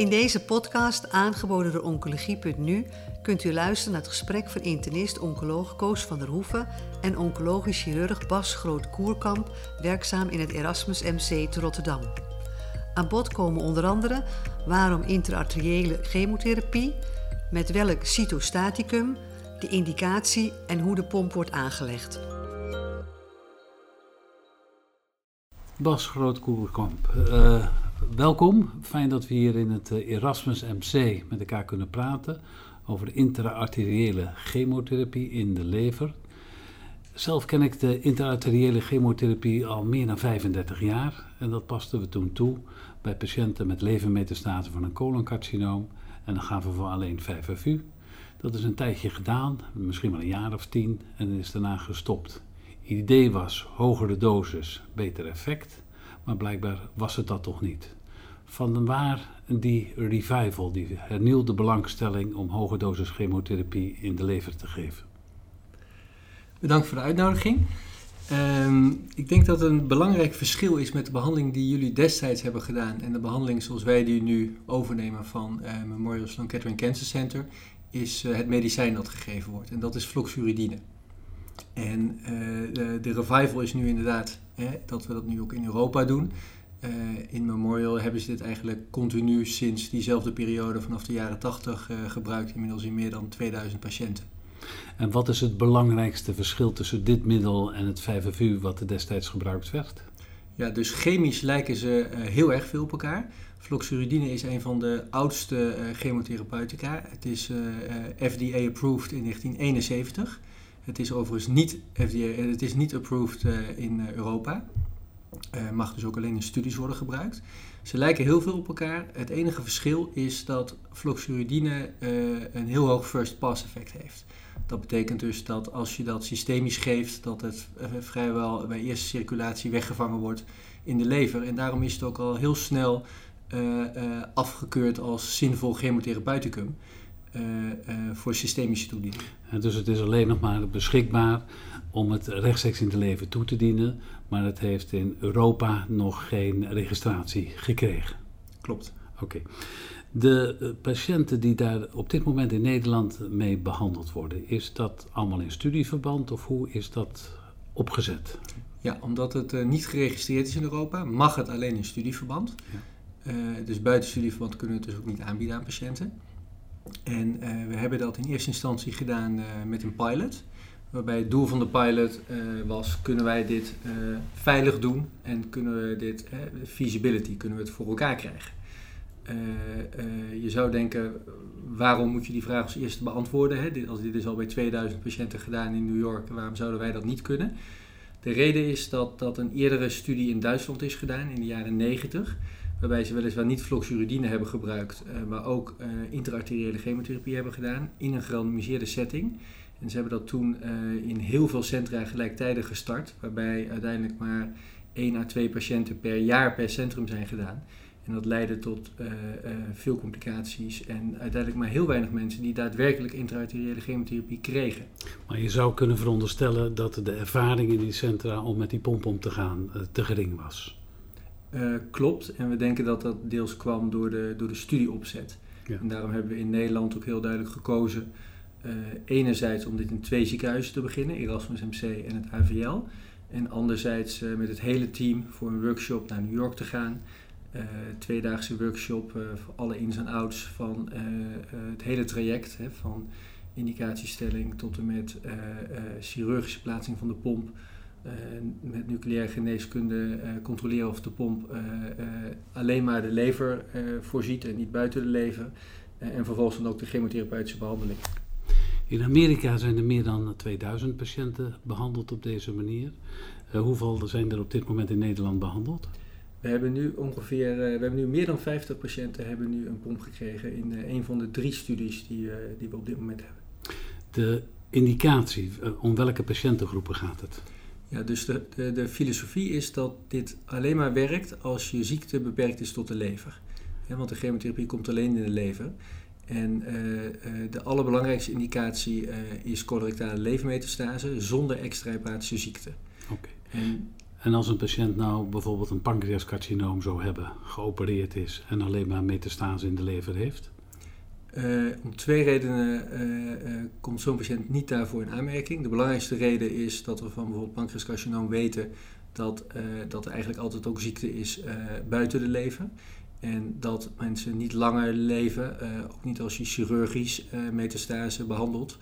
In deze podcast, aangeboden door Oncologie.nu, kunt u luisteren naar het gesprek van internist-oncoloog Koos van der Hoeven en oncologisch chirurg Bas Groot-Koerkamp, werkzaam in het Erasmus MC te Rotterdam. Aan bod komen onder andere waarom intraarteriële chemotherapie, met welk cytostaticum, de indicatie en hoe de pomp wordt aangelegd. Bas Groot-Koerkamp, uh, welkom. Fijn dat we hier in het eh, Erasmus MC met elkaar kunnen praten over intraarteriële chemotherapie in de lever. Zelf ken ik de intraarteriële chemotherapie al meer dan 35 jaar en dat pasten we toen toe bij patiënten met levermetastasen van een coloncarcinoom en dan gaven we alleen 5FU. Dat is een tijdje gedaan, misschien wel een jaar of tien en is daarna gestopt. Het idee was hogere dosis, beter effect, maar blijkbaar was het dat toch niet. Vanwaar die revival, die hernieuwde belangstelling om hoge dosis chemotherapie in de lever te geven. Bedankt voor de uitnodiging. Um, ik denk dat een belangrijk verschil is met de behandeling die jullie destijds hebben gedaan en de behandeling zoals wij die nu overnemen van uh, Memorial Sloan Kettering Cancer Center, is uh, het medicijn dat gegeven wordt. En dat is floxuridine. En de, de, revival is nu inderdaad hè, dat we dat nu ook in Europa doen. in Memorial hebben ze dit eigenlijk continu sinds diezelfde periode vanaf de jaren 80 gebruikt, inmiddels in meer dan 2000 patiënten. En wat is het belangrijkste verschil tussen dit middel en het 5FU wat er destijds gebruikt werd? Ja, dus chemisch lijken ze uh, heel erg veel op elkaar. Floxuridine is een van de oudste chemotherapeutica. Het is FDA-approved in 1971. Het is overigens niet, FDA, het is niet approved in Europa. mag dus ook alleen in studies worden gebruikt. Ze lijken heel veel op elkaar. Het enige verschil is dat floxuridine een heel hoog first pass effect heeft. Dat betekent dus dat als je dat systemisch geeft, dat het eh, vrijwel bij eerste circulatie weggevangen wordt in de lever. En daarom is het ook al heel snel afgekeurd als zinvol chemotherapeuticum. Uh, voor systemische toediening. dus het is alleen nog maar beschikbaar om het rechtstreeks in de lever toe te dienen, maar het heeft in Europa nog geen registratie gekregen. Klopt. Oké. De eh, patiënten die daar op dit moment in Nederland mee behandeld worden, is dat allemaal in studieverband of hoe is dat opgezet? Ja, omdat het uh, niet geregistreerd is in Europa, mag het alleen in studieverband. Ja. Uh, dus buiten studieverband kunnen we het dus ook niet aanbieden aan patiënten. En uh, we hebben dat in eerste instantie gedaan met een pilot. Waarbij het doel van de pilot was, kunnen wij dit veilig doen en kunnen we dit, feasibility, kunnen we het voor elkaar krijgen. Je zou denken, waarom moet je die vraag als eerste beantwoorden? Hè? Als dit is al bij 2000 patiënten gedaan in New York, waarom zouden wij dat niet kunnen? De reden is dat, dat een eerdere studie in Duitsland is gedaan in de jaren 90, waarbij ze weliswaar niet floxuridine hebben gebruikt, uh, maar ook intraarteriële chemotherapie hebben gedaan in een gerandomiseerde setting. En ze hebben dat toen in heel veel centra gelijktijdig gestart, waarbij uiteindelijk maar 1 à 2 patiënten per jaar per centrum zijn gedaan. En dat leidde tot veel complicaties en uiteindelijk maar heel weinig mensen die daadwerkelijk intraarteriële chemotherapie kregen. Maar je zou kunnen veronderstellen dat de ervaring in die centra om met die pomp om te gaan te gering was. Klopt, en we denken dat dat deels kwam door de, door de studieopzet. Ja. En daarom hebben we in Nederland ook heel duidelijk gekozen, enerzijds om dit in twee ziekenhuizen te beginnen, Erasmus MC en het AVL. En anderzijds met het hele team voor een workshop naar New York te gaan uh, tweedaagse workshop voor alle ins en outs van het hele traject. Hè, van indicatiestelling tot en met chirurgische plaatsing van de pomp. Met nucleaire geneeskunde controleren of de pomp alleen maar de lever voorziet en niet buiten de lever. en vervolgens dan ook de chemotherapeutische behandeling. In Amerika zijn er meer dan 2000 patiënten behandeld op deze manier. hoeveel zijn er op dit moment in Nederland behandeld? We hebben nu ongeveer, uh, we hebben nu meer dan 50 patiënten hebben nu een pomp gekregen in uh, een van de drie studies die, die we op dit moment hebben. De indicatie, om welke patiëntengroepen gaat het? Ja, dus de, de, de, filosofie is dat dit alleen maar werkt als je ziekte beperkt is tot de lever. Ja, want de chemotherapie komt alleen in de lever. En de allerbelangrijkste indicatie is colorectale levermetastase zonder extra hepatische ziekte. Oké. Okay. En als een patiënt nou bijvoorbeeld een pancreascarcinoom zou hebben, geopereerd is en alleen maar metastase in de lever heeft? Uh, om twee redenen uh, uh, komt zo'n patiënt niet daarvoor in aanmerking. De belangrijkste reden is dat we van bijvoorbeeld pancreascarcinoom weten dat, dat er eigenlijk altijd ook ziekte is buiten de lever. En dat mensen niet langer leven, ook niet als je chirurgisch metastase behandelt,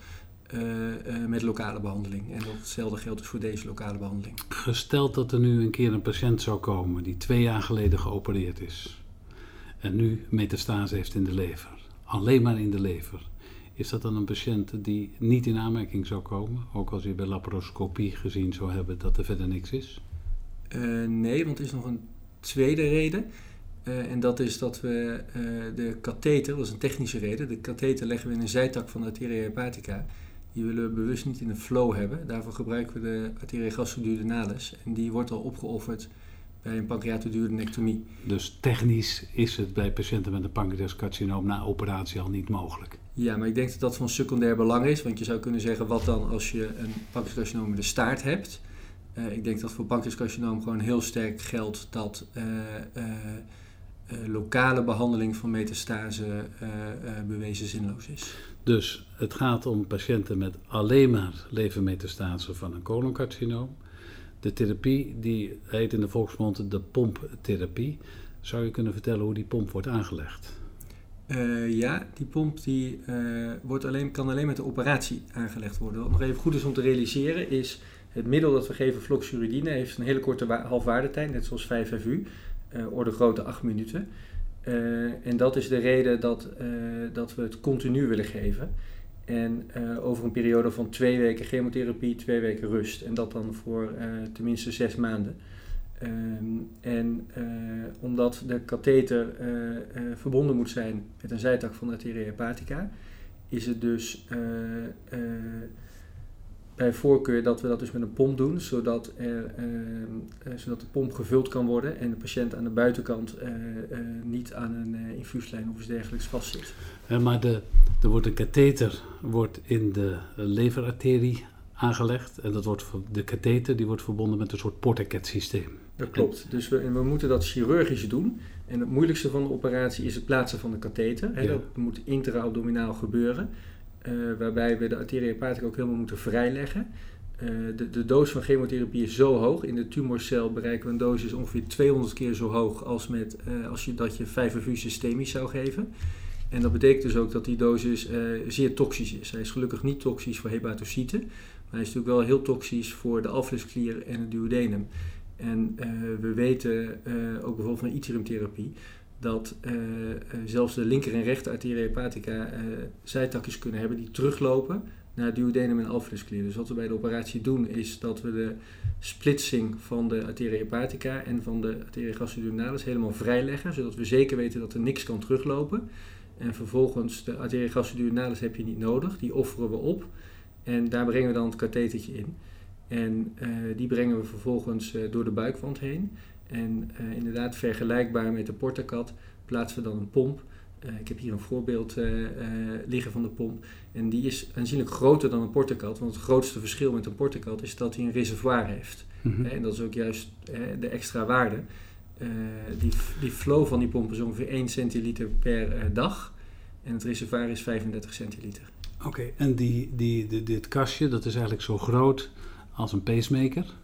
met lokale behandeling. En datzelfde geldt dus voor deze lokale behandeling. Gesteld dat er nu een keer een patiënt zou komen die twee jaar geleden geopereerd is en nu metastase heeft in de lever alleen maar in de lever. Is dat dan een patiënt die niet in aanmerking zou komen, ook als je bij laparoscopie gezien zou hebben dat er verder niks is? Uh, nee, want er is nog een tweede reden. Uh, en dat is dat we uh, de katheter, dat is een technische reden, de katheter leggen we in een zijtak van de arteria hepatica. Die willen we bewust niet in een flow hebben. Daarvoor gebruiken we de arteria gastroduodenalis. En die wordt al opgeofferd bij een pancreatoduodenectomie. Dus technisch is het bij patiënten met een pancreascarcinoom na operatie al niet mogelijk? Ja, maar ik denk dat dat van secundair belang is. Want je zou kunnen zeggen, wat dan als je een pancreascarcinoom in de staart hebt? Uh, ik denk dat voor pancreascarcinoom gewoon heel sterk geldt dat uh, uh, lokale behandeling van metastase bewezen zinloos is. Dus het gaat om patiënten met alleen maar levermetastase van een coloncarcinoom de therapie die heet in de volksmond de pomptherapie. Zou je kunnen vertellen hoe die pomp wordt aangelegd? Uh, ja, die pomp die, uh, wordt alleen, kan alleen met de operatie aangelegd worden. Wat nog even goed is om te realiseren is... het middel dat we geven, floxuridine, heeft een hele korte halfwaardetijd, net zoals 5FU. Uh, eh, orde grote 8 minuten. en dat is de reden dat, dat we het continu willen geven. En uh, over een periode van twee weken chemotherapie, twee weken rust. En dat dan voor uh, tenminste zes maanden. Um, en uh, omdat de katheter verbonden moet zijn met een zijtak van de arteria hepatica, is het dus bij voorkeur dat we dat dus met een pomp doen, zodat, er, uh, zodat de pomp gevuld kan worden en de patiënt aan de buitenkant uh, uh, niet aan een infuuslijn of iets dergelijks vastzit. maar de, er wordt een katheter wordt in de leverarterie aangelegd en dat wordt, de katheter die wordt verbonden met een soort portaket systeem. Dat klopt. Dus we, we moeten dat chirurgisch doen. En het moeilijkste van de operatie is het plaatsen van de katheter. Ja. Dat moet intraabdominaal gebeuren. Uh, waarbij we de arteria ook helemaal moeten vrijleggen. Uh, de, de doos van chemotherapie is zo hoog. In de tumorcel bereiken we een dosis ongeveer 200 keer zo hoog als, met, uh, als je, dat je 5FU systemisch zou geven. En dat betekent dus ook dat die dosis zeer toxisch is. Hij is gelukkig niet toxisch voor hepatocyten, maar hij is natuurlijk wel heel toxisch voor de alvleesklier en het duodenum. En we weten ook bijvoorbeeld van iterumtherapie dat uh, zelfs de linker en rechter arteria hepatica uh, zijtakjes kunnen hebben die teruglopen naar duodenum en alvleesklier. Dus wat we bij de operatie doen is dat we de splitsing van de arteria hepatica en van de arteria gastroduodenalis helemaal vrijleggen, zodat we zeker weten dat er niks kan teruglopen. En vervolgens de arteria gastroduodenalis heb je niet nodig, die offeren we op en daar brengen we dan het kathetertje in. En die brengen we vervolgens door de buikwand heen. En uh, inderdaad, vergelijkbaar met de portacat plaatsen we dan een pomp. Uh, ik heb hier een voorbeeld uh, liggen van de pomp. En die is aanzienlijk groter dan een portacat. Want het grootste verschil met een portacat is dat hij een reservoir heeft. Mm -hmm. en dat is ook juist de extra waarde. die, die flow van die pomp is ongeveer 1 centiliter per dag. En het reservoir is 35 centiliter. Oké, okay, en die, die, die, dit kastje, dat is eigenlijk zo groot als een pacemaker.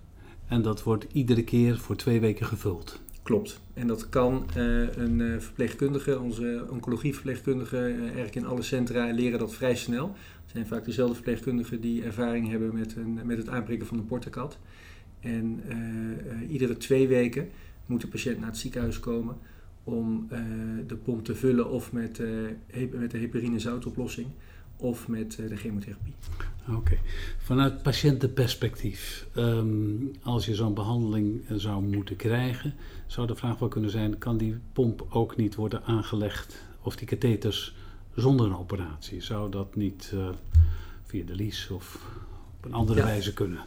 En dat wordt iedere keer voor twee weken gevuld. Klopt. En dat kan uh, een uh, verpleegkundige, onze oncologieverpleegkundige, uh, eigenlijk in alle centra leren dat vrij snel. Het zijn vaak dezelfde verpleegkundigen die ervaring hebben met, een, met het aanprikken van de portacat. En iedere twee weken moet de patiënt naar het ziekenhuis komen om de pomp te vullen of met, met de heparine zoutoplossing of met de chemotherapie. Oké. Okay. Vanuit patiëntenperspectief, um, als je zo'n behandeling zou moeten krijgen, zou de vraag wel kunnen zijn: kan die pomp ook niet worden aangelegd, of die katheters zonder een operatie? Zou dat niet uh, via de lies of op een andere ja. wijze kunnen?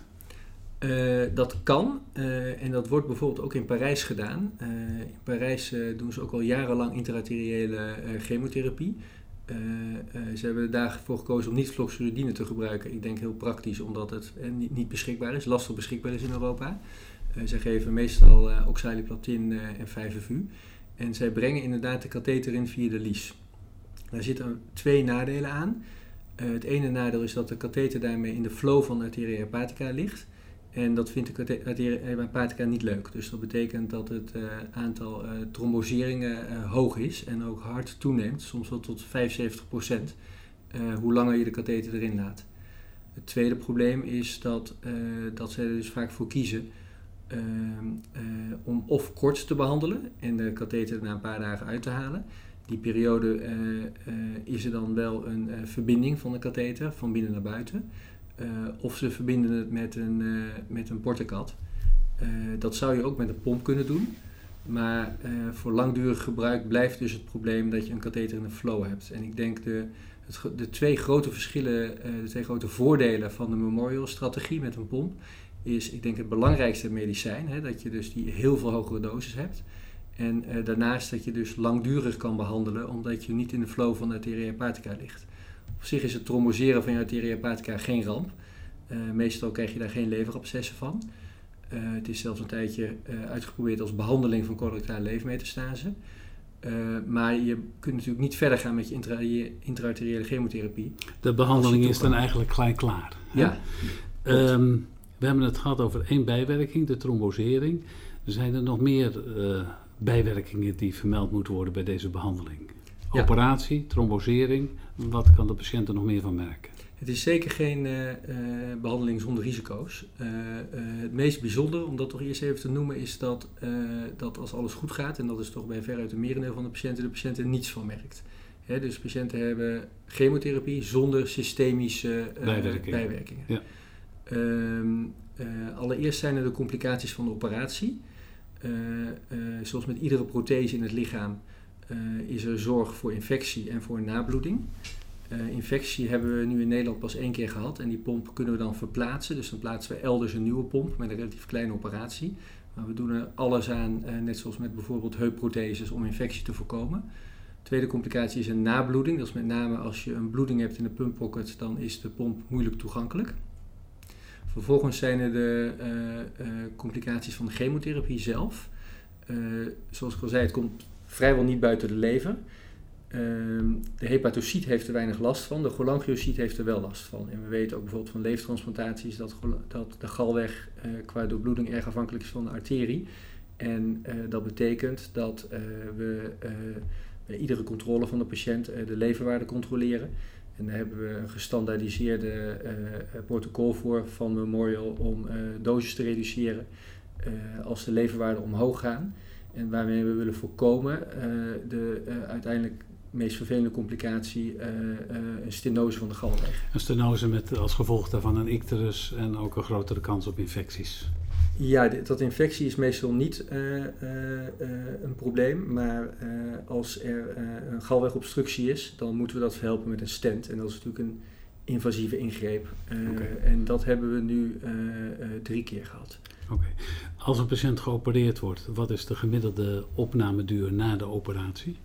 Uh, dat kan uh, en dat wordt bijvoorbeeld ook in Parijs gedaan. in Parijs doen ze ook al jarenlang intraarteriële chemotherapie. Uh, uh, ze hebben daarvoor gekozen om niet floxuridine te gebruiken. Ik denk heel praktisch, omdat het uh, niet, niet, beschikbaar is, lastig beschikbaar is in Europa. zij geven meestal uh, oxaliplatin en 5FU. En zij brengen inderdaad de katheter in via de lies. Daar zitten twee nadelen aan. het ene nadeel is dat de katheter daarmee in de flow van de arteria hepatica ligt. En dat vindt de arteria hepatica niet leuk. Dus dat betekent dat het aantal tromboseringen hoog is en ook hard toeneemt, soms wel tot 75 procent. hoe langer je de katheter erin laat. Het tweede probleem is dat, uh, dat ze er dus vaak voor kiezen uh, uh, om of kort te behandelen en de katheter na een paar dagen uit te halen. Die periode is er dan wel een verbinding van de katheter van binnen naar buiten. Of ze verbinden het met een, met een portekat. dat zou je ook met een pomp kunnen doen. Maar voor langdurig gebruik blijft dus het probleem dat je een katheter in een flow hebt. En ik denk de, de twee grote verschillen, eh, de twee grote voordelen van de Memorial-strategie met een pomp, is ik denk het belangrijkste medicijn, hè, dat je dus die heel veel hogere doses hebt. En daarnaast dat je dus langdurig kan behandelen, omdat je niet in de flow van de arteria hepatica ligt. Op zich is het tromboseren van je arteria hepatica geen ramp. Uh, meestal krijg je daar geen leverabscessen van. Uh, het is zelfs een tijdje uitgeprobeerd als behandeling van colorectale leefmetastase. Uh, maar je kunt natuurlijk niet verder gaan met je intra intraarteriële chemotherapie. De behandeling is dan eigenlijk gelijk klaar. Ja. Um, we hebben het gehad over één bijwerking, de trombosering. Zijn er nog meer uh, bijwerkingen die vermeld moeten worden bij deze behandeling? Ja. Operatie, trombosering, wat kan de patiënt er nog meer van merken? Het is zeker geen uh, behandeling zonder risico's. Uh, het meest bijzondere, om dat toch eerst even te noemen, is dat, dat als alles goed gaat, en dat is toch bij veruit de merendeel van de patiënten, de patiënt er niets van merkt. Hè, dus patiënten hebben chemotherapie zonder systemische bijwerkingen. bijwerkingen. Ja. Ehm, allereerst zijn er de complicaties van de operatie. zoals met iedere prothese in het lichaam is er zorg voor infectie en voor nabloeding. Uh, infectie hebben we nu in Nederland pas één keer gehad en die pomp kunnen we dan verplaatsen. Dus dan plaatsen we elders een nieuwe pomp met een relatief kleine operatie. Maar we doen er alles aan, uh, net zoals met bijvoorbeeld heupprotheses, om infectie te voorkomen. Tweede complicatie is een nabloeding. Dat is met name als je een bloeding hebt in de pumppocket, dan is de pomp moeilijk toegankelijk. Vervolgens zijn er de complicaties van de chemotherapie zelf. zoals ik al zei, het komt vrijwel niet buiten de lever. Ehm, de hepatocyt heeft er weinig last van, de cholangiocyt heeft er wel last van. En we weten ook bijvoorbeeld van leeftransplantaties dat, dat de galweg uh, qua doorbloeding erg afhankelijk is van de arterie. En uh, dat betekent dat uh, we bij iedere controle van de patiënt de leverwaarde controleren. En daar hebben we een gestandaardiseerde protocol voor van Memorial om doses te reduceren als de leverwaarden omhoog gaan. En waarmee we willen voorkomen de uiteindelijk meest vervelende complicatie uh, een stenose van de galweg. Een stenose met als gevolg daarvan een icterus en ook een grotere kans op infecties. Ja, dat infectie is meestal niet uh, een probleem, maar als er een galwegobstructie is, dan moeten we dat verhelpen met een stent. En dat is natuurlijk een invasieve ingreep. Okay. En dat hebben we nu drie keer gehad. Oké. Als een patiënt geopereerd wordt, wat is de gemiddelde opnameduur na de operatie?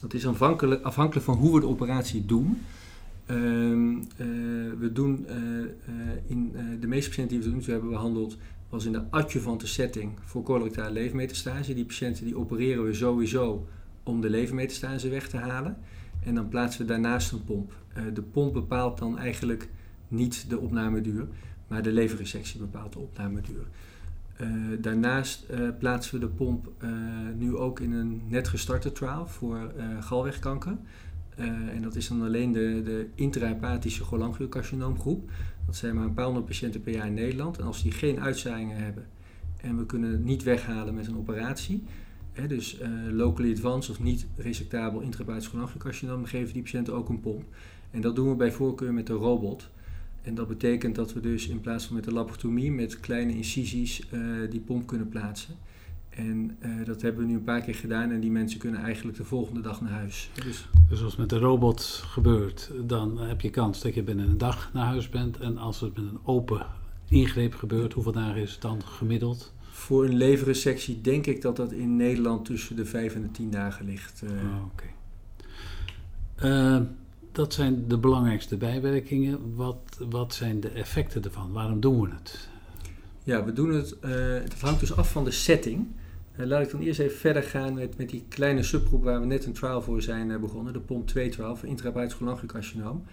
Dat is afhankelijk, afhankelijk van hoe we de operatie doen. Ehm, eh, we doen uh, in de meeste patiënten die we hebben behandeld, was in de adjuvante setting voor colorectale levermetastase. Die patiënten die opereren we sowieso om de levermetastase weg te halen. En dan plaatsen we daarnaast een pomp. de pomp bepaalt dan eigenlijk niet de opnameduur, maar de leverresectie bepaalt de opnameduur. Uh, daarnaast uh, plaatsen we de pomp uh, nu ook in een net gestarte trial voor galwegkanker. en dat is dan alleen de, de intrahepathische cholangiocarcinoomgroep. Dat zijn maar een paar honderd patiënten per jaar in Nederland. En als die geen uitzaaiingen hebben en we kunnen het niet weghalen met een operatie, hè, dus locally advanced of niet resectabel intrahepatisch cholangiocarcinoom, geven die patiënten ook een pomp. En dat doen we bij voorkeur met de robot. En dat betekent dat we dus in plaats van met de laparotomie met kleine incisies uh, die pomp kunnen plaatsen. En uh, dat hebben we nu een paar keer gedaan en die mensen kunnen eigenlijk de volgende dag naar huis. Dus, dus als met de robot gebeurt, dan heb je kans dat je binnen een dag naar huis bent. En als het met een open ingreep gebeurt, hoeveel dagen is het dan gemiddeld? Voor een leverresectie denk ik dat dat in Nederland tussen de vijf en de tien dagen ligt. Uh. Oh, Oké. Okay. Dat zijn de belangrijkste bijwerkingen. Wat, wat zijn de effecten ervan? Waarom doen we het? Ja, we doen het, uh, het hangt dus af van de setting. Uh, laat ik dan eerst even verder gaan met, met die kleine subgroep waar we net een trial voor zijn uh, begonnen, de POMP 2 trial cholangiocarcinoom.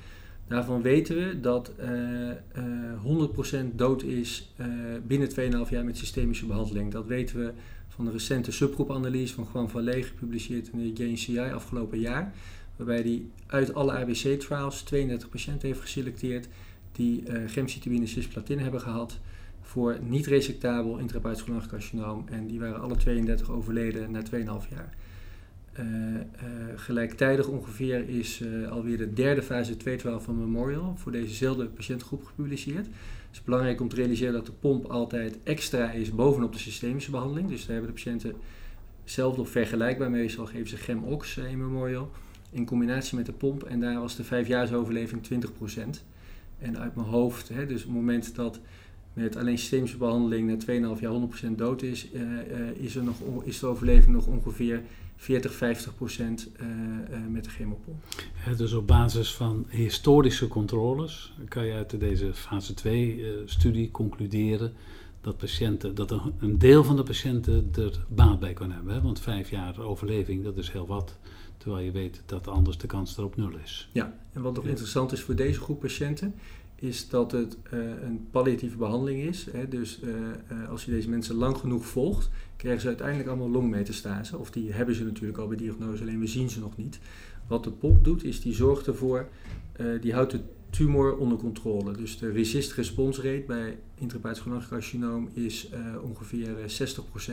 Daarvan weten we dat 100% dood is binnen 2,5 jaar met systemische behandeling. Dat weten we van de recente subgroepanalyse van Juan Vallée, gepubliceerd in de JNCI afgelopen jaar. Waarbij hij uit alle ABC-trials 32 patiënten heeft geselecteerd die uh, gemcitabine cisplatine hebben gehad voor niet resectabel intrabuitenscholangisch carcinoom. En die waren alle 32 overleden na 2,5 jaar. Uh, uh, gelijktijdig ongeveer is uh, alweer de derde fase 212 van Memorial voor dezezelfde patiëntgroep gepubliceerd. Het is belangrijk om te realiseren dat de pomp altijd extra is bovenop de systemische behandeling. Dus daar hebben de patiënten zelf of vergelijkbaar meestal geven ze GemOx in Memorial in combinatie met de pomp. En daar was de vijfjaarsoverleving 20%. En uit mijn hoofd, hè, dus op het moment dat met alleen systemische behandeling na 2,5 jaar 100% dood is, uh, uh, is, er nog, is de overleving nog ongeveer 40, 50 procent uh, met de chemopomp. Ja, dus op basis van historische controles kan je uit deze fase 2-studie concluderen dat, patiënten, dat een, deel van de patiënten er baat bij kan hebben. Want vijf jaar overleving, dat is heel wat. Terwijl je weet dat anders de kans erop nul is. Ja, en wat nog interessant is voor deze groep patiënten, is dat het uh, een palliatieve behandeling is. Hè? Dus uh, uh, als je deze mensen lang genoeg volgt, krijgen ze uiteindelijk allemaal longmetastase. Of die hebben ze natuurlijk al bij diagnose, alleen we zien ze nog niet. Wat de POP doet, is die zorgt ervoor, die houdt de tumor onder controle. Dus de resist response rate bij intrabuitenscholangisch carcinoom is ongeveer 60%.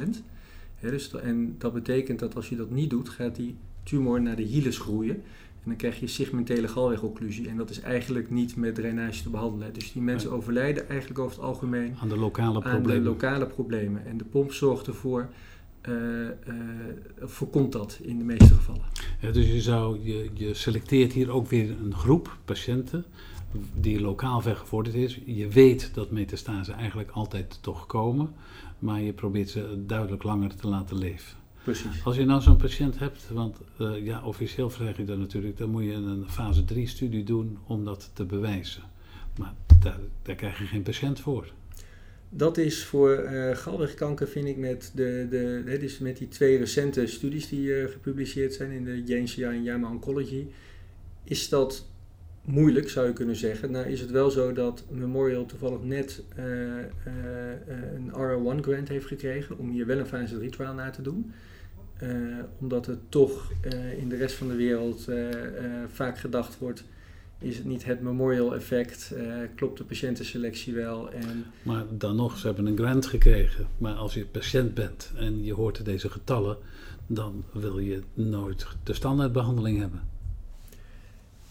Hè, dus, en dat betekent dat als je dat niet doet, gaat die tumor naar de hielen groeien. En dan krijg je segmentele galwegocclusie. En dat is eigenlijk niet met drainage te behandelen. Dus die mensen overlijden eigenlijk over het algemeen aan de lokale aan problemen. De lokale problemen. En de pomp zorgt ervoor, uh, uh, voorkomt dat in de meeste gevallen. Ja, dus je, zou, je, je selecteert hier ook weer een groep patiënten die lokaal vergevorderd is. Je weet dat metastase eigenlijk altijd toch komen, maar je probeert ze duidelijk langer te laten leven. Precies. Als je nou zo'n patiënt hebt, want uh, ja, officieel vraag je dat natuurlijk, dan moet je een fase 3 studie doen om dat te bewijzen. Maar daar, daar krijg je geen patiënt voor. Dat is voor uh, galwegkanker, vind ik, met, de, de, hè, dus met die twee recente studies die uh, gepubliceerd zijn in de JNCI en JAMA Oncology, is dat moeilijk, zou je kunnen zeggen. Nou is het wel zo dat Memorial toevallig net uh, een RO1 grant heeft gekregen om hier wel een fase 3 trial na te doen. Uh, omdat het toch uh, in de rest van de wereld uh, vaak gedacht wordt, is het niet het memorial effect, klopt de patiëntenselectie wel. En maar dan nog, ze hebben een grant gekregen. Maar als je patiënt bent en je hoort deze getallen, dan wil je nooit de standaardbehandeling hebben.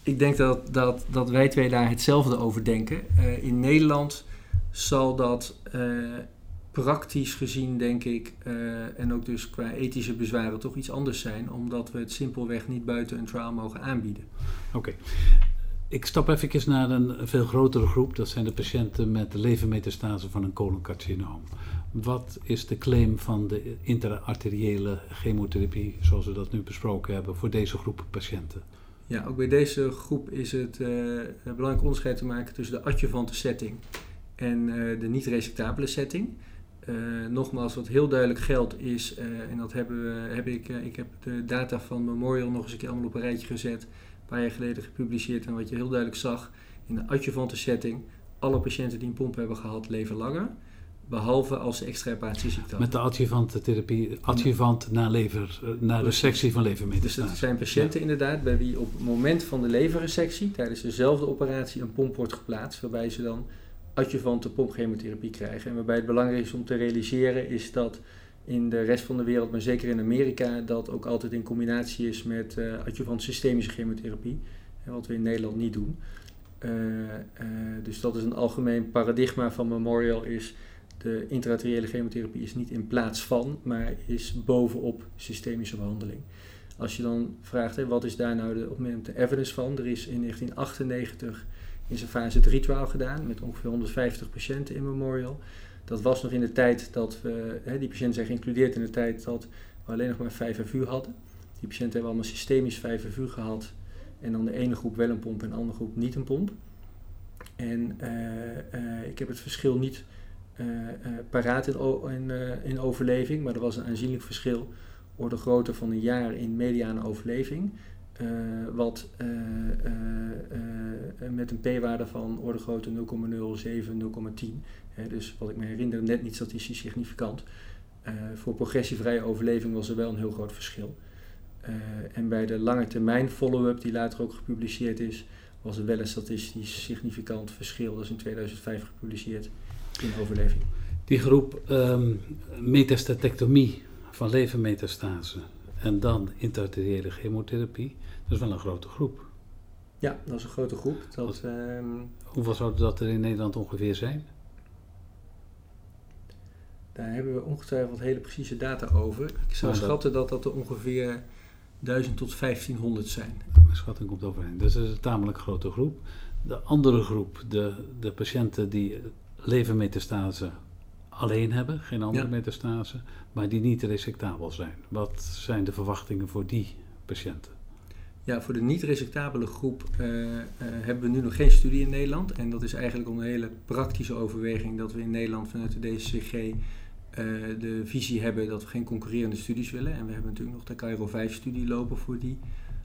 Ik denk dat, dat, dat wij twee daar hetzelfde over denken. in Nederland zal dat praktisch gezien, denk ik, uh, en ook dus qua ethische bezwaren toch iets anders zijn, omdat we het simpelweg niet buiten een trial mogen aanbieden. Oké. Okay. Ik stap even naar een veel grotere groep. Dat zijn de patiënten met levermetastase van een coloncarcinoom. Wat is de claim van de intraarteriële chemotherapie, zoals we dat nu besproken hebben, voor deze groep patiënten? Ja, ook bij deze groep is het uh, belangrijk onderscheid te maken tussen de adjuvante setting en uh, de niet-resectabele setting. Uh, nogmaals, wat heel duidelijk geldt is, uh, en dat hebben we, heb ik, uh, ik heb de data van Memorial nog eens een keer allemaal op een rijtje gezet, een paar jaar geleden gepubliceerd. En wat je heel duidelijk zag, in de adjuvante setting, alle patiënten die een pomp hebben gehad, leven langer. Behalve als ze extra hepatitische Met de adjuvante therapie, adjuvant ja. na, lever, na resectie van levermetastase. Dus dat zijn patiënten ja. inderdaad bij wie op het moment van de leverresectie, tijdens dezelfde operatie, een pomp wordt geplaatst, waarbij ze dan adjuvante pompchemotherapie krijgen. En waarbij het belangrijk is om te realiseren is dat in de rest van de wereld, maar zeker in Amerika, dat ook altijd in combinatie is met uh, adjuvant systemische chemotherapie. Wat we in Nederland niet doen. Uh, uh, dus dat is een algemeen paradigma van Memorial is de intraarteriële chemotherapie is niet in plaats van, maar is bovenop systemische behandeling. Als je dan vraagt, wat is daar nou de, op de evidence van? Er is in 1998 is een fase 3 trial gedaan met ongeveer 150 patiënten in Memorial. Dat was nog in de tijd dat we, hè, die patiënten zijn geïncludeerd in de tijd dat we alleen nog maar 5 FU hadden. Die patiënten hebben allemaal systemisch 5 FU gehad. En dan de ene groep wel een pomp en de andere groep niet een pomp. En uh, uh, ik heb het verschil niet paraat in, in, in, overleving, maar er was een aanzienlijk verschil orde grootte van een jaar in mediane overleving. Wat met een p-waarde van orde grootte 0,07, 0,10. dus wat ik me herinner, net niet statistisch significant. voor progressievrije overleving was er wel een heel groot verschil. en bij de lange termijn follow-up, die later ook gepubliceerd is, was er wel een statistisch significant verschil. Dat is in 2005 gepubliceerd in overleving. Die groep um, metastatectomie van levermetastase en dan intraarteriële chemotherapie, dat is wel een grote groep. Ja, dat is een grote groep. Dat, um, hoeveel zouden dat er in Nederland ongeveer zijn? Daar hebben we ongetwijfeld hele precieze data over. Ik zou schatten dat dat er ongeveer 1000 tot 1500 zijn. Mijn schatting komt overheen. Dus dat is een tamelijk grote groep. De andere groep, de, de patiënten die levermetastase alleen hebben, geen andere ja. metastase, maar die niet resectabel zijn. Wat zijn de verwachtingen voor die patiënten? Ja, voor de niet-resectabele groep uh, uh, hebben we nu nog geen studie in Nederland. En dat is eigenlijk om een hele praktische overweging dat we in Nederland vanuit de DCG eh, de visie hebben dat we geen concurrerende studies willen. En we hebben natuurlijk nog de Cairo 5-studie lopen voor die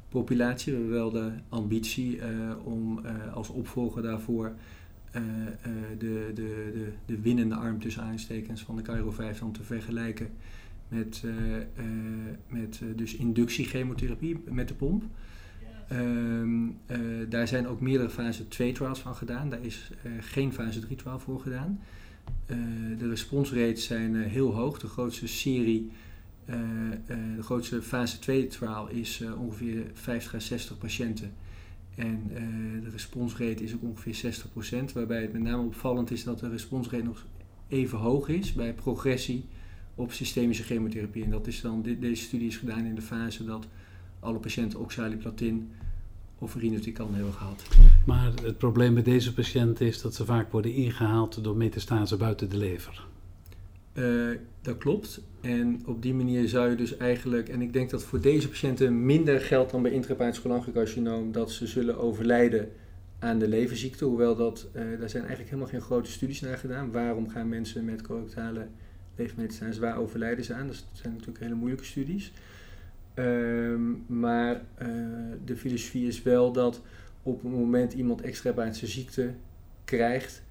populatie. We hebben wel de ambitie om als opvolger daarvoor de, de, de, de winnende arm tussen aanstekens van de Cairo 5 dan te vergelijken met, met dus inductiechemotherapie met de pomp. Um, daar zijn ook meerdere fase 2 trials van gedaan. Daar is geen fase 3 trial voor gedaan. De responsrates zijn heel hoog. De grootste serie, uh, de grootste fase 2 trial is ongeveer 50 à 60 patiënten. En de responsrate is ook ongeveer 60%. Waarbij het met name opvallend is dat de responsrate nog even hoog is bij progressie op systemische chemotherapie. En dat is dan, dit, deze studie is gedaan in de fase dat alle patiënten oxaliplatin of irinotecan hebben gehad. Maar het probleem bij deze patiënten is dat ze vaak worden ingehaald door metastase buiten de lever. Uh, dat klopt. En op die manier zou je dus eigenlijk, en ik denk dat voor deze patiënten minder geldt dan bij cholangiocarcinoom, dat ze zullen overlijden aan de leverziekte. Hoewel dat, uh, daar zijn eigenlijk helemaal geen grote studies naar gedaan. Waarom gaan mensen met colorectale levermetastase, waar overlijden ze aan? Dat zijn natuurlijk hele moeilijke studies. Um, maar uh, de filosofie is wel dat op het moment iemand extrahepatische ziekte krijgt,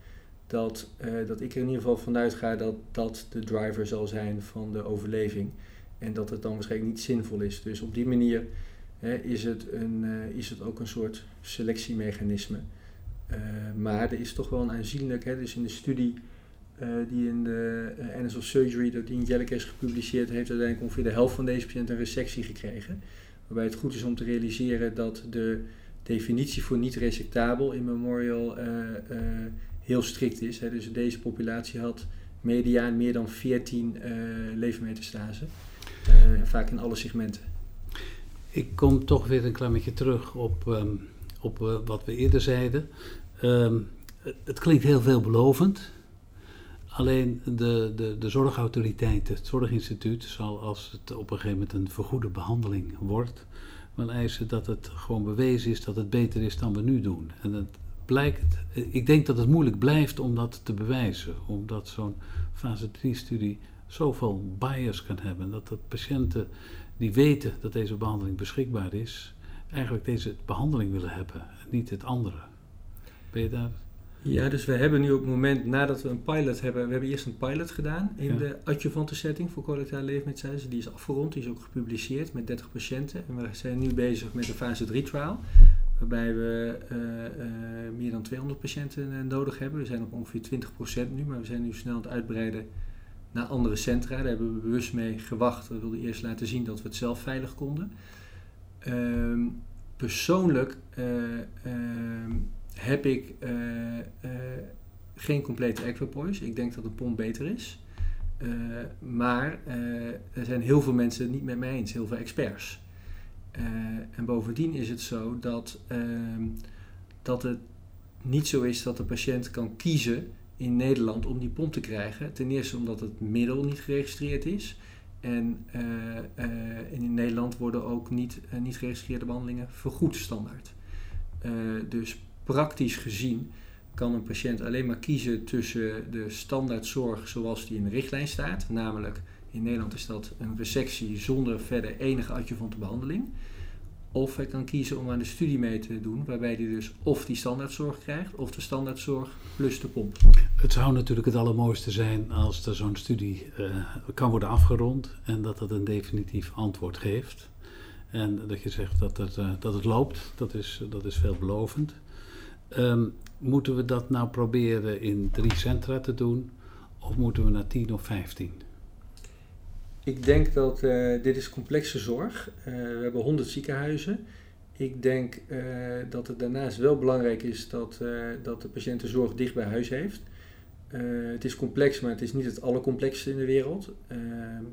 dat, uh, dat ik er in ieder geval vanuit ga dat dat de driver zal zijn van de overleving. En dat het dan waarschijnlijk niet zinvol is. Dus op die manier hè, is, het een, uh, is het ook een soort selectiemechanisme. maar er is toch wel een aanzienlijk, hè, dus in de studie uh, die in de uh, Annals of Surgery door Dean Jellick is gepubliceerd, heeft uiteindelijk ongeveer de helft van deze patiënten een resectie gekregen. Waarbij het goed is om te realiseren dat de definitie voor niet resectabel in Memorial uh, heel strikt is. Hè. Dus deze populatie had mediaan meer dan 14 levermetastasen, vaak in alle segmenten. Ik kom toch weer een klein beetje terug op, um, op wat we eerder zeiden. Um, het klinkt heel veelbelovend. Alleen de, de, de zorgautoriteit, het zorginstituut, zal als het op een gegeven moment een vergoede behandeling wordt, wel eisen dat het gewoon bewezen is dat het beter is dan we nu doen. En het blijkt, ik denk dat het moeilijk blijft om dat te bewijzen, omdat zo'n fase 3-studie zoveel bias kan hebben, dat de patiënten die weten dat deze behandeling beschikbaar is, eigenlijk deze behandeling willen hebben, niet het andere. Ben je daar ja, dus we hebben nu op het moment, nadat we een pilot hebben, we hebben eerst een pilot gedaan in de adjuvante setting voor colorectale levermetastase. Die is afgerond, die is ook gepubliceerd met 30 patiënten. En we zijn nu bezig met de fase 3 trial, waarbij we uh, uh, meer dan 200 patiënten uh, nodig hebben. We zijn op ongeveer 20% nu, maar we zijn nu snel aan het uitbreiden naar andere centra. Daar hebben we bewust mee gewacht. We wilden eerst laten zien dat we het zelf veilig konden. Ehm, persoonlijk ehm, heb ik uh, uh, geen complete equipoise. Ik denk dat een pomp beter is. Uh, maar er zijn heel veel mensen het niet met mij eens, heel veel experts. en bovendien is het zo dat, ehm, dat het niet zo is dat de patiënt kan kiezen in Nederland om die pomp te krijgen. Ten eerste omdat het middel niet geregistreerd is. En in Nederland worden ook niet, niet geregistreerde behandelingen vergoed standaard. dus praktisch gezien kan een patiënt alleen maar kiezen tussen de standaardzorg zoals die in de richtlijn staat. Namelijk, in Nederland is dat een resectie zonder verder enige adjuvante behandeling. Of hij kan kiezen om aan de studie mee te doen, waarbij hij dus of die standaardzorg krijgt, of de standaardzorg plus de pomp. Het zou natuurlijk het allermooiste zijn als er zo'n studie uh, kan worden afgerond en dat dat een definitief antwoord geeft. En dat je zegt dat het, uh, dat het loopt, dat is, dat is veelbelovend. Um, moeten we dat nou proberen in drie centra te doen, of moeten we naar tien of vijftien? Ik denk dat uh, dit is complexe zorg. Uh, we hebben 100 ziekenhuizen. Ik denk uh, dat het daarnaast wel belangrijk is dat, dat de patiënt de zorg dicht bij huis heeft. het is complex, maar het is niet het allercomplexste in de wereld. Ehm,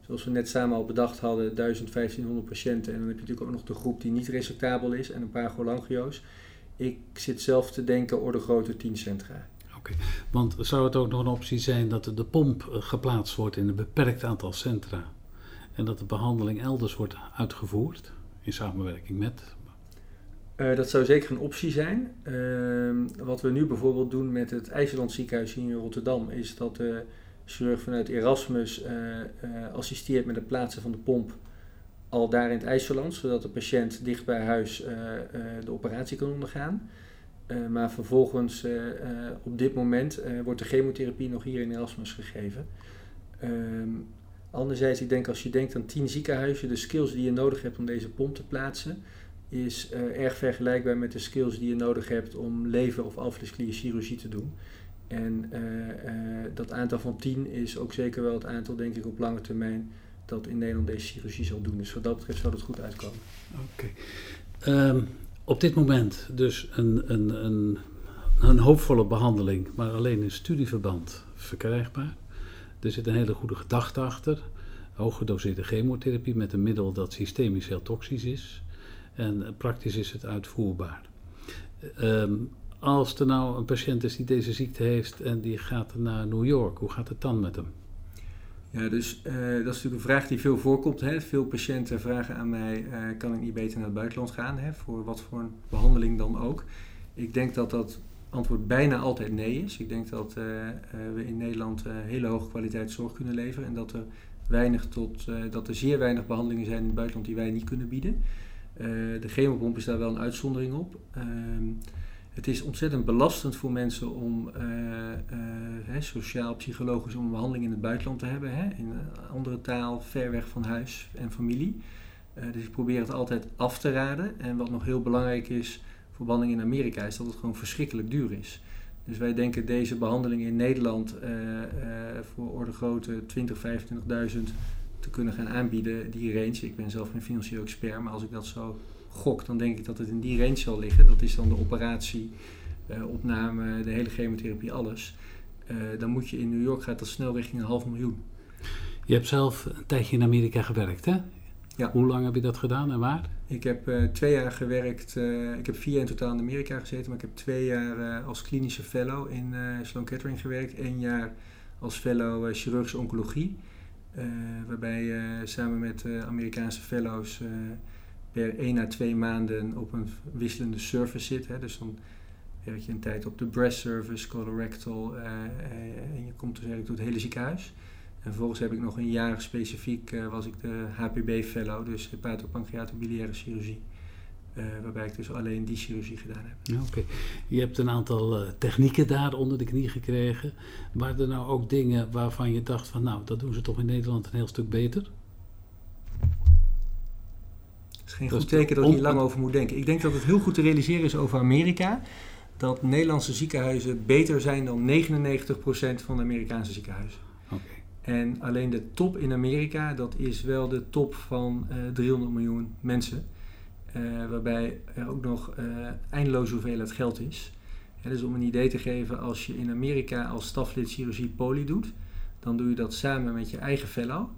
zoals we net samen al bedacht hadden, 1500 patiënten. En dan heb je natuurlijk ook nog de groep die niet resectabel is en een paar cholangio's. Ik zit zelf te denken orde grote 10 centra. Oké, want zou het ook nog een optie zijn dat de pomp eh, geplaatst wordt in een beperkt aantal centra en dat de behandeling elders wordt uitgevoerd in samenwerking met? Uh, dat zou zeker een optie zijn. Uh, wat we nu bijvoorbeeld doen met het IJsland ziekenhuis hier in Rotterdam is dat de chirurg vanuit Erasmus uh, assisteert met het plaatsen van de pomp al daar in het IJsland, zodat de patiënt dicht bij huis de operatie kan ondergaan. Uh, maar vervolgens, op dit moment, wordt de chemotherapie nog hier in Erasmus gegeven. Um, anderzijds, ik denk als je denkt aan tien ziekenhuizen, de skills die je nodig hebt om deze pomp te plaatsen, is erg vergelijkbaar met de skills die je nodig hebt om lever- of alvleesklierchirurgie te doen. En dat aantal van tien is ook zeker wel het aantal, denk ik, op lange termijn dat in Nederland deze chirurgie zal doen. Dus wat dat betreft zou dat goed uitkomen. Oké. Um, op dit moment dus een, een, een, een hoopvolle behandeling, maar alleen in studieverband verkrijgbaar. Er zit een hele goede gedachte achter. Hooggedoseerde chemotherapie met een middel dat systemisch heel toxisch is. En praktisch is het uitvoerbaar. Um, als er nou een patiënt is die deze ziekte heeft en die gaat naar New York, hoe gaat het dan met hem? Ja, dus uh, dat is natuurlijk een vraag die veel voorkomt. Hè. Veel patiënten vragen aan mij, uh, kan ik niet beter naar het buitenland gaan? Hè, voor wat voor een behandeling dan ook. Ik denk dat dat antwoord bijna altijd nee is. Ik denk dat uh, we in Nederland hele hoge kwaliteit zorg kunnen leveren. En dat er, weinig tot, dat er zeer weinig behandelingen zijn in het buitenland die wij niet kunnen bieden. de chemopomp is daar wel een uitzondering op. Het is ontzettend belastend voor mensen om uh, uh, sociaal, psychologisch, om een behandeling in het buitenland te hebben. Hè, in een andere taal, ver weg van huis en familie. Uh, dus ik probeer het altijd af te raden. En wat nog heel belangrijk is voor behandeling in Amerika, is dat het gewoon verschrikkelijk duur is. Dus wij denken deze behandeling in Nederland voor orde grootte 20, 25.000 te kunnen gaan aanbieden, die range. Ik ben zelf geen financieel expert, maar als ik dat zo gok, dan denk ik dat het in die range zal liggen. Dat is dan de operatie, uh, opname, de hele chemotherapie, alles. Uh, dan moet je in New York gaat dat snel richting een half miljoen. Je hebt zelf een tijdje in Amerika gewerkt, hè? Ja. Hoe lang heb je dat gedaan en waar? Ik heb uh, twee jaar gewerkt. ik heb vier jaar in totaal in Amerika gezeten, maar ik heb twee jaar als klinische fellow in Sloan Kettering gewerkt. Eén jaar als fellow chirurgische oncologie. waarbij je samen met Amerikaanse fellows per 1 à 2 maanden op een wisselende service zit. Hè. Dus dan werk je een tijd op de breast service, colorectal uh, en je komt dus eigenlijk door het hele ziekenhuis. En vervolgens heb ik nog een jaar specifiek, uh, was ik de HPB fellow, dus hepatopancreatobiliaire chirurgie. Waarbij ik dus alleen die chirurgie gedaan heb. Ja, Oké, je hebt een aantal technieken daar onder de knie gekregen. Waren er nou ook dingen waarvan je dacht van nou, dat doen ze toch in Nederland een heel stuk beter? Is geen goed teken dat je lang over moet denken. Ik denk dat het heel goed te realiseren is over Amerika. Dat Nederlandse ziekenhuizen beter zijn dan 99% van de Amerikaanse ziekenhuizen. Okay. En alleen de top in Amerika, dat is wel de top van uh, eh, 300 miljoen mensen. Uh, waarbij er ook nog uh, eindeloos hoeveelheid geld is. Ja, dus om een idee te geven, als je in Amerika als staflid chirurgie poli doet, dan doe je dat samen met je eigen fellow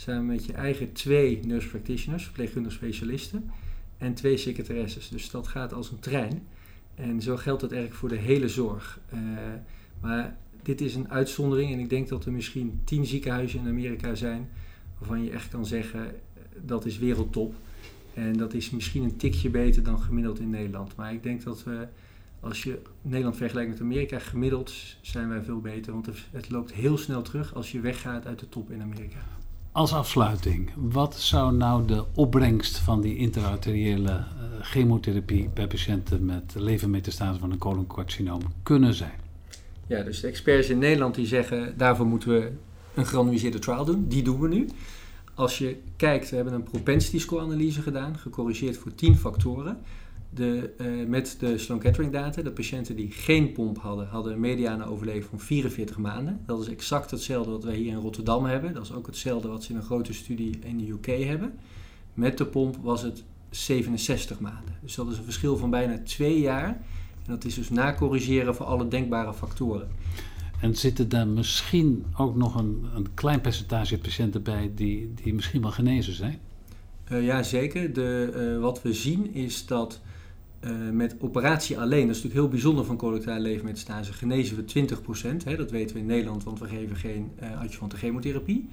samen met je eigen twee nurse practitioners, verpleegkundige specialisten, en twee secretaresses. Dus dat gaat als een trein. En zo geldt dat eigenlijk voor de hele zorg. Uh, maar dit is een uitzondering en ik denk dat er misschien tien ziekenhuizen in Amerika zijn waarvan je echt kan zeggen eh, dat is wereldtop. En dat is misschien een tikje beter dan gemiddeld in Nederland. Maar ik denk dat we Als je Nederland vergelijkt met Amerika, gemiddeld zijn wij veel beter. Want het loopt heel snel terug als je weggaat uit de top in Amerika. Als afsluiting, wat zou nou de opbrengst van die intraarteriële uh, chemotherapie bij patiënten met levermetastase van een coloncarcinoom kunnen zijn? Ja, dus de experts in Nederland die zeggen daarvoor moeten we een gerandomiseerde trial doen. Die doen we nu. Als je kijkt, we hebben een propensity score analyse gedaan, gecorrigeerd voor 10 factoren. De, uh, met de Sloan Kettering data, de patiënten die geen pomp hadden, hadden een mediane overleven van 44 maanden. Dat is exact hetzelfde wat wij hier in Rotterdam hebben. Dat is ook hetzelfde wat ze in een grote studie in de UK hebben. Met de pomp was het 67 maanden. Dus dat is een verschil van bijna twee jaar. En dat is dus nacorrigeren voor alle denkbare factoren. En zitten daar misschien ook nog een, een klein percentage patiënten bij die, die misschien wel genezen zijn? Uh, ja, zeker. De, uh, wat we zien is dat uh, met operatie alleen, dat is natuurlijk heel bijzonder van colorectale levermetastase, genezen we 20%. Hè, dat weten we in Nederland, want we geven geen uh, adjuvante chemotherapie.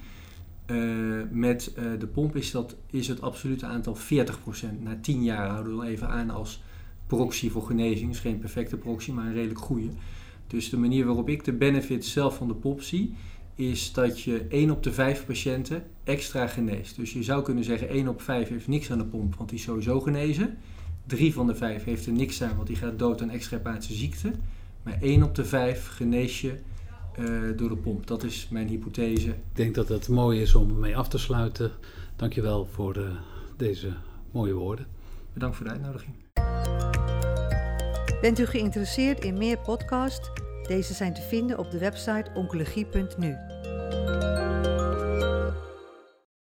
met de pomp is, dat, is het absolute aantal 40%. Na 10 jaar houden we even aan als proxy voor genezing. is geen perfecte proxy, maar een redelijk goede. Dus de manier waarop ik de benefit zelf van de pop zie, is dat je 1 op de 5 patiënten extra geneest. Dus je zou kunnen zeggen 1 op 5 heeft niks aan de pomp, want die is sowieso genezen. 3 van de 5 heeft er niks aan, want die gaat dood aan extrahepatische ziekte. Maar 1 op de 5 genees je uh, door de pomp. Dat is mijn hypothese. Ik denk dat het mooi is om mee af te sluiten. Dankjewel voor uh, deze mooie woorden. Bedankt voor de uitnodiging. Bent u geïnteresseerd in meer podcasts? Deze zijn te vinden op de website oncologie.nu.